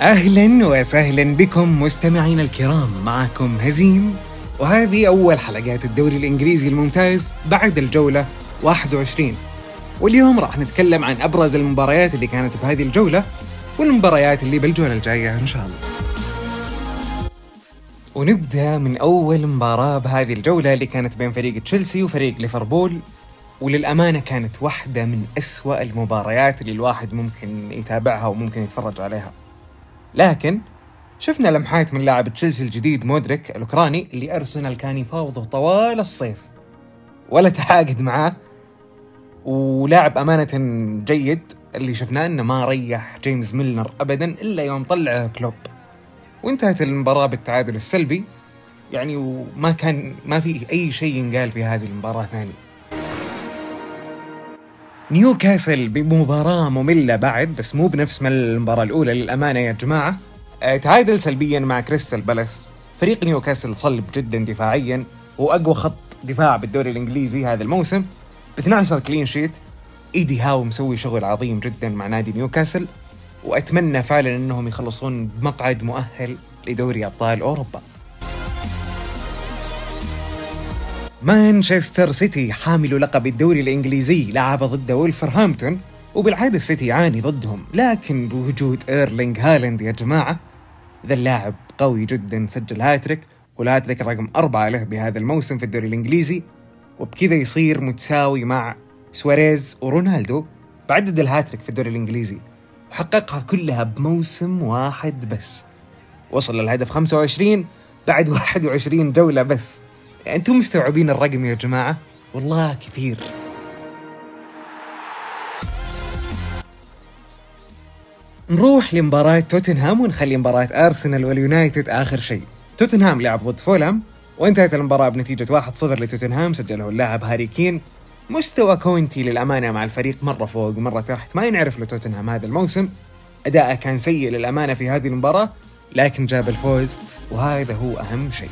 أهلا وسهلا بكم مستمعينا الكرام معكم هزيم. وهذه أول حلقات الدوري الإنجليزي الممتاز بعد الجولة 21 واليوم راح نتكلم عن أبرز المباريات اللي كانت بهذه الجولة والمباريات اللي بالجولة الجاية إن شاء الله. ونبدأ من أول مباراة بهذه الجولة اللي كانت بين فريق تشيلسي وفريق ليفربول. وللأمانة كانت واحدة من أسوأ المباريات اللي الواحد ممكن يتابعها وممكن يتفرج عليها. لكن شفنا لمحات من لاعب تشيلسي الجديد مودريك الأوكراني اللي أرسنال كان يفاوضه طوال الصيف. ولا تعاقد معاه. ولاعب أمانة جيد اللي شفناه إنه ما ريح جيمس ميلنر ابدا إلا يوم طلعه كلوب. وانتهت المباراة بالتعادل السلبي. يعني وما كان ما في أي شيء ينقال في هذه المباراة ثاني. نيوكاسل بمباراة مملة بعد بس مو بنفس ما المباراة الأولى للأمانة يا جماعة. آه، تعادل سلبيا مع كريستال بالاس. فريق نيوكاسل صلب جدا دفاعيا وأقوى خط دفاع بالدوري الإنجليزي هذا الموسم. ب 12 clean sheet إيدي هاو مسوي شغل عظيم جدا مع نادي نيوكاسل وأتمنى فعلا إنهم يخلصون بمقعد مؤهل لدوري أبطال أوروبا. مانشستر سيتي حامل لقب الدوري الإنجليزي لعب ضد ولفرهامبتون وبالعادة السيتي يعاني ضدهم. لكن بوجود ايرلينج هالاند يا جماعة ذا اللاعب قوي جدا سجل هاتريك والهاتريك رقم أربعة له بهذا الموسم في الدوري الإنجليزي. وبكذا يصير متساوي مع سواريز ورونالدو بعدد الهاتريك في الدوري الإنجليزي. وحققها كلها بموسم واحد بس. وصل للهدف 25 بعد 21 جولة بس. أنتم مستوعبين الرقم يا جماعة؟ والله كثير. نروح لمباراة توتنهام ونخلي مباراة أرسنال واليونايتد آخر شيء. توتنهام لعب ضد فولهام وانتهت المباراة بنتيجة 1-0 لتوتنهام سجله اللاعب هاري كين. مستوى كونتي للأمانة مع الفريق مرة فوق مرة تحت. ما ينعرف لتوتنهام هذا الموسم. أداءه كان سيء للأمانة في هذه المباراة لكن جاب الفوز وهذا هو أهم شيء.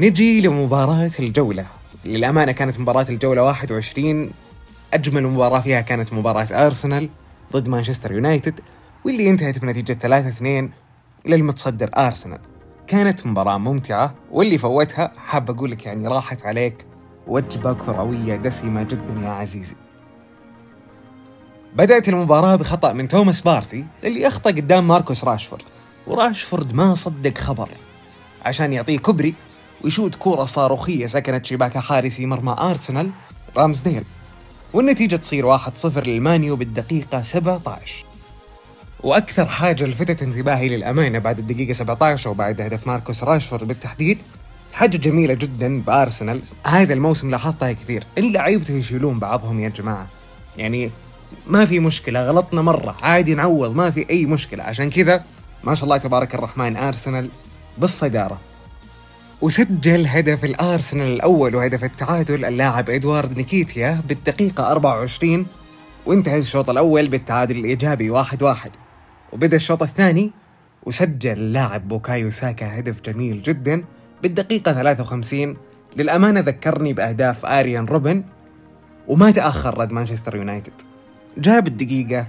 نجي لمباراة الجولة. للأمانة كانت مباراة الجولة 21 أجمل مباراة فيها كانت مباراة أرسنال ضد مانشستر يونايتد واللي انتهت بنتيجة 3-2 للمتصدر أرسنال. كانت مباراة ممتعة واللي فوتها حاب أقول لك يعني راحت عليك وجبة كروية دسمة جدا يا عزيزي. بدأت المباراة بخطأ من توماس بارتي اللي أخطأ قدام ماركوس راشفورد. وراشفورد ما صدق خبر. عشان يعطيه كبري ويشوت كورة صاروخية سكنت شباك حارسي مرمى أرسنال رامزديل والنتيجة تصير 1-0 للمانيو بالدقيقة 17 وأكثر حاجة لفتت انتباهي للأمانة بعد الدقيقة 17 وبعد هدف ماركوس راشفورد بالتحديد. حاجة جميلة جدا بأرسنال. هذا الموسم لاحظتها كثير. اللعيبة يشيلون بعضهم يا جماعة. يعني ما في مشكلة غلطنا مرة. عادي نعوض ما في أي مشكلة. عشان كذا ما شاء الله تبارك الرحمن أرسنال بالصدارة. وسجل هدف الأرسنال الأول وهدف التعادل اللاعب إدوارد نيكيتيا بالدقيقة 24 وانتهى الشوط الأول بالتعادل الإيجابي واحد واحد. وبدأ الشوط الثاني وسجل اللاعب بوكايو ساكا هدف جميل جدا بالدقيقة 53 للأمانة ذكرني بأهداف آريان روبن وما تأخر رد مانشستر يونايتد. جاب الدقيقة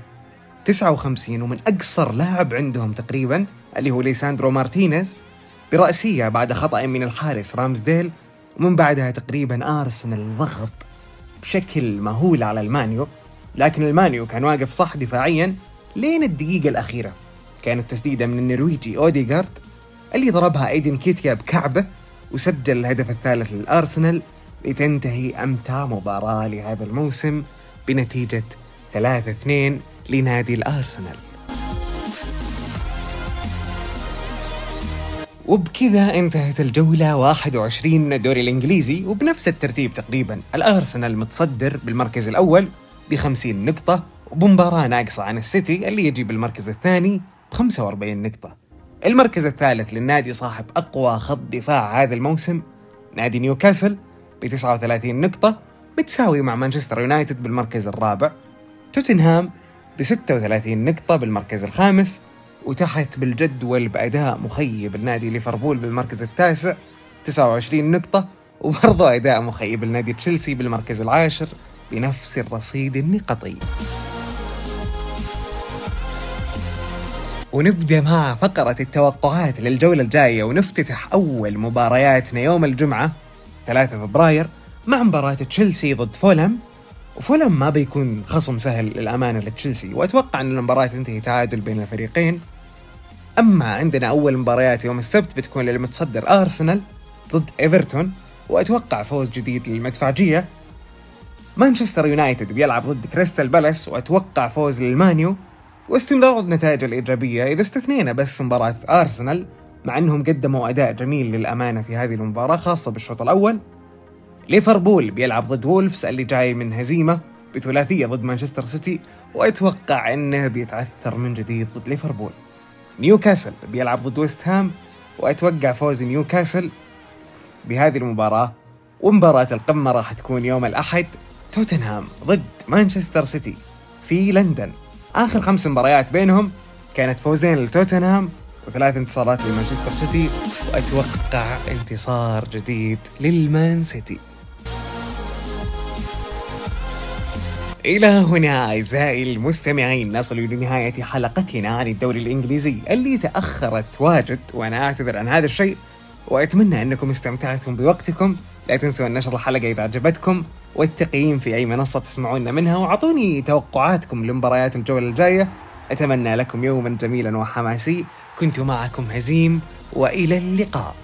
59 ومن أقصر لاعب عندهم تقريبا اللي هو ليساندرو مارتينيز برأسية بعد خطأ من الحارس رامزديل ومن بعدها تقريبا أرسنال ضغط بشكل مهول على المانيو لكن المانيو كان واقف صح دفاعيا لين الدقيقة الأخيرة. كانت تسديدة من النرويجي أوديغارد اللي ضربها ايدي نكيتيا بكعبه وسجل الهدف الثالث للأرسنال لتنتهي أمتع مباراة لهذا الموسم بنتيجة 3-2 لنادي الأرسنال. وبكذا انتهت الجولة 21 من الدوري الإنجليزي وبنفس الترتيب تقريبا. الأرسنال متصدر بالمركز الأول ب 50 نقطة وبمباراة ناقصة عن السيتي اللي يجي بالمركز الثاني ب 45 نقطة. المركز الثالث للنادي صاحب أقوى خط دفاع هذا الموسم نادي نيوكاسل ب 39 نقطة متساوي مع مانشستر يونايتد بالمركز الرابع. توتنهام ب 36 نقطة بالمركز الخامس وتحت بالجدول بأداء مخيب النادي ليفربول بالمركز التاسع 29 نقطة وبرضه أداء مخيب النادي تشيلسي بالمركز العاشر بنفس الرصيد النقطي. ونبدأ مع فقرة التوقعات للجولة الجاية ونفتتح أول مبارياتنا يوم الجمعة 3 فبراير مع مباراة تشيلسي ضد فولم. وفولم ما بيكون خصم سهل للأمانة لتشيلسي وأتوقع أن المباراة تنتهي تعادل بين الفريقين. أما عندنا أول مباريات يوم السبت بتكون للمتصدر أرسنال ضد إيفرتون وأتوقع فوز جديد للمدفعجية. مانشستر يونايتد بيلعب ضد كريستال بالاس وأتوقع فوز للمانيو. واستمرار النتائج الإيجابية إذا استثنينا بس مباراة أرسنال مع أنهم قدموا أداء جميل للأمانة في هذه المباراة خاصة بالشوط الأول. ليفربول بيلعب ضد وولفز اللي جاي من هزيمة بثلاثية ضد مانشستر سيتي وأتوقع أنه بيتعثر من جديد ضد ليفربول. نيوكاسل بيلعب ضد ويست هام وأتوقع فوز نيوكاسل بهذه المباراة. ومباراة القمة راح تكون يوم الأحد توتنهام ضد مانشستر سيتي في لندن. آخر خمس مباريات بينهم كانت فوزين لتوتنهام وثلاث انتصارات لمانشستر سيتي وأتوقع انتصار جديد للمان سيتي. إلى هنا أعزائي المستمعين نصل لنهاية حلقتنا عن الدوري الإنجليزي اللي تأخرت واجد وأنا أعتذر عن هذا الشيء وأتمنى أنكم استمتعتم بوقتكم. لا تنسوا أن نشر الحلقة إذا عجبتكم والتقييم في أي منصة تسمعون منها وأعطوني توقعاتكم لمباريات الجولة الجاية. أتمنى لكم يوما جميلا وحماسي. كنت معكم هزيم وإلى اللقاء.